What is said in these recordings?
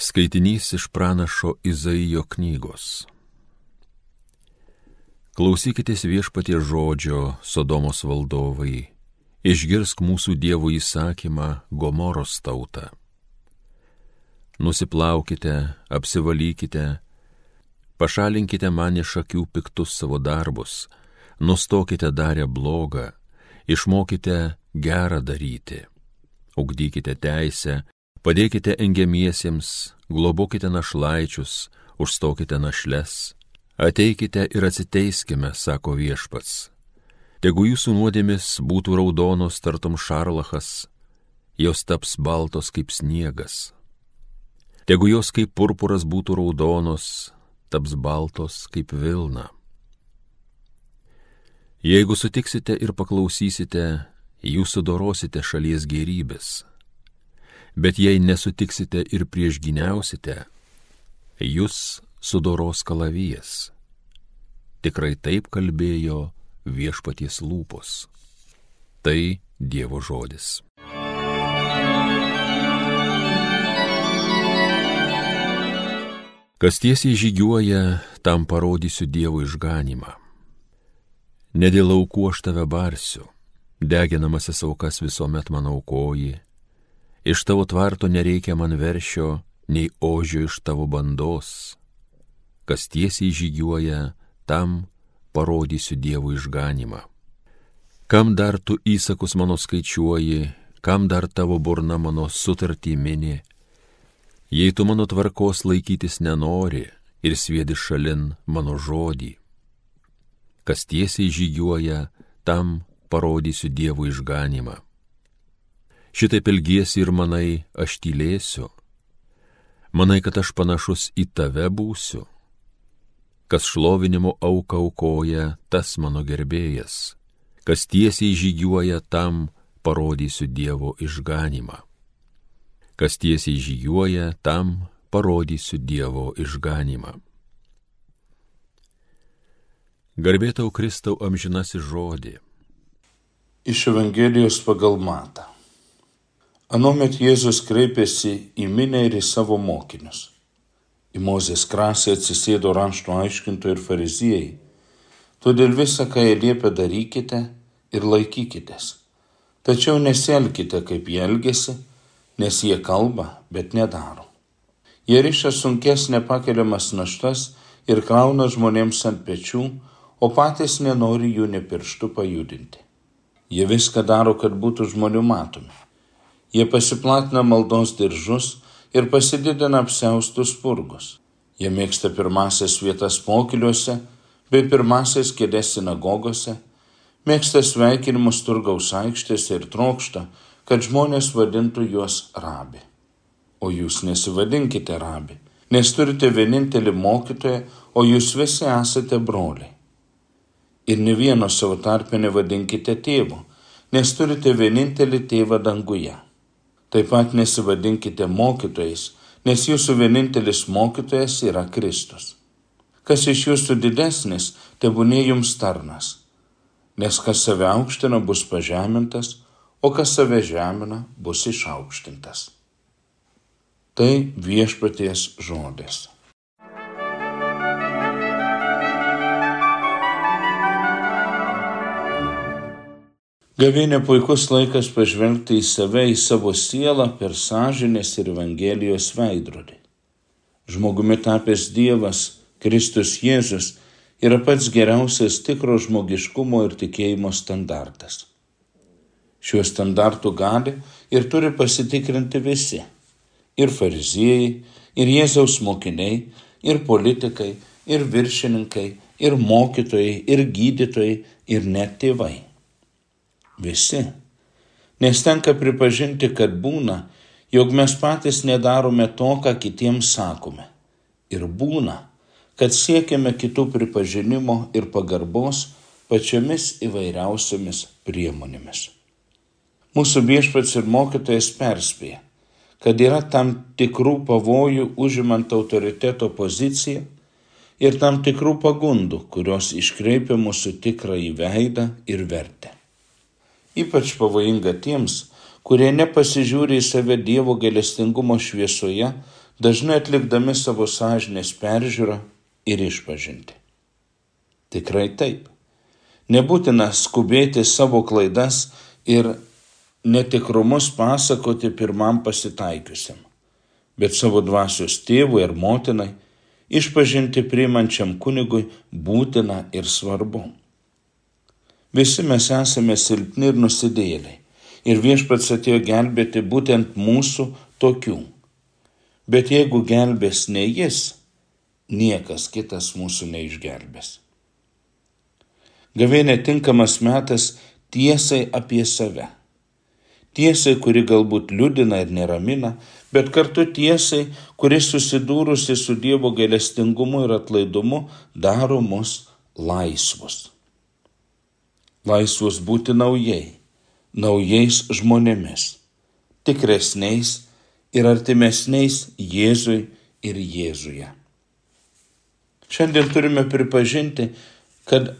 Skaitinys iš pranašo Izaijo knygos. Klausykitės viešpatie žodžio, Sodomos valdovai, išgirsk mūsų dievų įsakymą Gomoros tautą. Nusiplaukite, apsivalykite, pašalinkite man iš akių piktus savo darbus, nustokite darę blogą, išmokite gerą daryti, ugdykite teisę, Padėkite engiamiesiems, globokite našlaičius, užstokite našles, ateikite ir atsiteiskime, sako viešpats. Tegu jūsų nuodėmis būtų raudonos tartum šarlachas, jos taps baltos kaip sniegas. Tegu jos kaip purpuras būtų raudonos, taps baltos kaip vilna. Jeigu sutiksite ir paklausysite, jūs sudorosite šalies gerybės Bet jei nesutiksite ir priešginiausite, jūs sudoros kalavijas. Tikrai taip kalbėjo viešpaties lūpos. Tai Dievo žodis. Kas tiesiai žygiuoja, tam parodysiu Dievo išganimą. Ne dėl aukų aš tave barsiu, deginamasis aukas visuomet man aukoji, Iš tavo tvarto nereikia man veršio, nei ožio iš tavo bandos. Kas tiesiai žygiuoja, tam parodysiu Dievo išganimą. Kam dar tu įsakus mano skaičiuoji, kam dar tavo burna mano sutartį mini, jei tu mano tvarkos laikytis nenori ir sviedi šalin mano žodį. Kas tiesiai žygiuoja, tam parodysiu Dievo išganimą. Šitaip ilgiesi ir manai, aš tylėsiu. Manai, kad aš panašus į tave būsiu. Kas šlovinimo auką aukoja, tas mano gerbėjas. Kas tiesiai žygiuoja, tam parodysiu Dievo išganimą. Kas tiesiai žygiuoja, tam parodysiu Dievo išganimą. Garbėtau Kristau amžinasi žodį. Iš Evangelijos pagal matą. Anuomet Jėzus kreipėsi į minę ir į savo mokinius. Į Mozės krasę atsisėdo rašto aiškintojai ir fariziejai. Todėl visą, ką jie liepia, darykite ir laikykitės. Tačiau nesielkite, kaip jie elgesi, nes jie kalba, bet nedaro. Jie riša sunkes nepakeliamas naštas ir krauna žmonėms ant pečių, o patys nenori jų nepirštų pajudinti. Jie viską daro, kad būtų žmonių matomi. Jie pasiplatina maldos diržus ir pasididina apseustus spurgus. Jie mėgsta pirmasias vietas pokyliuose bei pirmasias kėdės sinagogose, mėgsta sveikinimus turgaus aikštėse ir trokšta, kad žmonės vadintų juos rabi. O jūs nesivadinkite rabi, nes turite vienintelį mokytoją, o jūs visi esate broliai. Ir ne vieno savo tarpę nevadinkite tėvu, nes turite vienintelį tėvą danguje. Taip pat nesivadinkite mokytojais, nes jūsų vienintelis mokytojas yra Kristus. Kas iš jūsų didesnis, tebūnė jums tarnas. Nes kas save aukština, bus pažemintas, o kas save žemina, bus išaukštintas. Tai viešpaties žodis. Gavinė puikus laikas pažvelgti į save, į savo sielą per sąžinės ir Evangelijos veidrodį. Žmogumi tapęs Dievas, Kristus Jėzus, yra pats geriausias tikro žmogiškumo ir tikėjimo standartas. Šiuo standartu gali ir turi pasitikrinti visi - ir fariziejai, ir Jėzaus mokiniai, ir politikai, ir viršininkai, ir mokytojai, ir gydytojai, ir net tėvai visi. Nes tenka pripažinti, kad būna, jog mes patys nedarome to, ką kitiems sakome. Ir būna, kad siekiame kitų pripažinimo ir pagarbos pačiomis įvairiausiomis priemonėmis. Mūsų viešpats ir mokytojas perspėja, kad yra tam tikrų pavojų užimant autoriteto poziciją ir tam tikrų pagundų, kurios iškreipia mūsų tikrąjį veidą ir vertę ypač pavojinga tiems, kurie nepasižiūri į save Dievo galestingumo šviesoje, dažnai atlikdami savo sąžinės peržiūrą ir išpažinti. Tikrai taip. Nebūtina skubėti savo klaidas ir netikrumus pasakoti pirmam pasitaikiusiam, bet savo dvasios tėvui ir motinai išpažinti priimančiam kunigui būtina ir svarbu. Visi mes esame silpni ir nusidėliai. Ir viešpats atėjo gelbėti būtent mūsų tokių. Bet jeigu gelbės ne jis, niekas kitas mūsų neišgelbės. Gavėnė tinkamas metas tiesai apie save. Tiesai, kuri galbūt liūdina ir neramina, bet kartu tiesai, kuri susidūrusi su Dievo gailestingumu ir atlaidumu daro mus laisvus. Laisvus būti naujai, naujais žmonėmis, tikresniais ir artimesniais Jėzui ir Jėzuje. Šiandien turime pripažinti, kad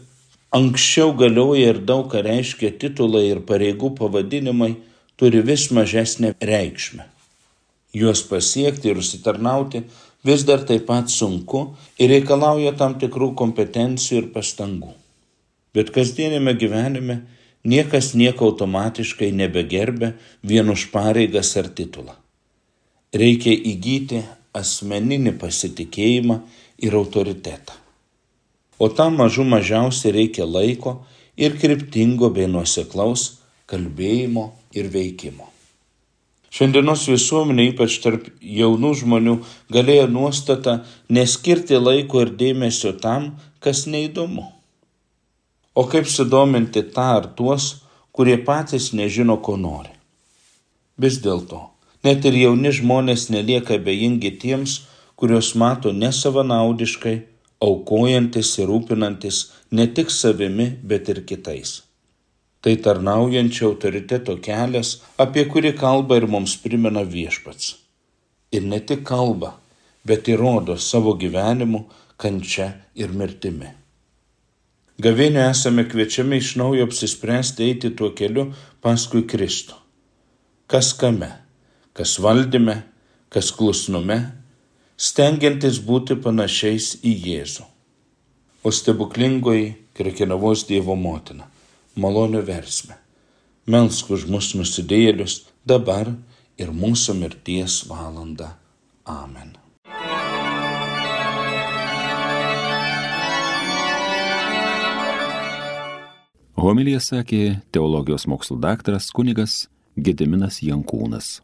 anksčiau galioja ir daug ką reiškia titulai ir pareigų pavadinimai turi vis mažesnę reikšmę. Juos pasiekti ir užsitarnauti vis dar taip pat sunku ir reikalauja tam tikrų kompetencijų ir pastangų. Bet kasdienėme gyvenime niekas nieko automatiškai nebegerbė vien už pareigas ar titulą. Reikia įgyti asmeninį pasitikėjimą ir autoritetą. O tam mažų mažiausiai reikia laiko ir kryptingo bei nuoseklaus kalbėjimo ir veikimo. Šiandienos visuomenė, ypač tarp jaunų žmonių, galėjo nuostata neskirti laiko ir dėmesio tam, kas neįdomu. O kaip sudominti tą ar tuos, kurie patys nežino, ko nori. Vis dėlto, net ir jauni žmonės nelieka bejingi tiems, kuriuos mato nesavanaudiškai, aukojantis ir rūpinantis ne tik savimi, bet ir kitais. Tai tarnaujančio autoriteto kelias, apie kurį kalba ir mums primena viešpats. Ir ne tik kalba, bet įrodo savo gyvenimu, kančia ir mirtimi. Gavėnio esame kviečiami iš naujo apsispręsti eiti tuo keliu paskui Kristų. Kas kame, kas valdyme, kas klusnume, stengiantis būti panašiais į Jėzų. O stebuklingoji Krekenavos Dievo motina malonio versmę. Melsk už mus nusidėjėlius dabar ir mūsų mirties valanda. Amen. Homilija sakė teologijos mokslo daktaras kunigas Gediminas Jankūnas.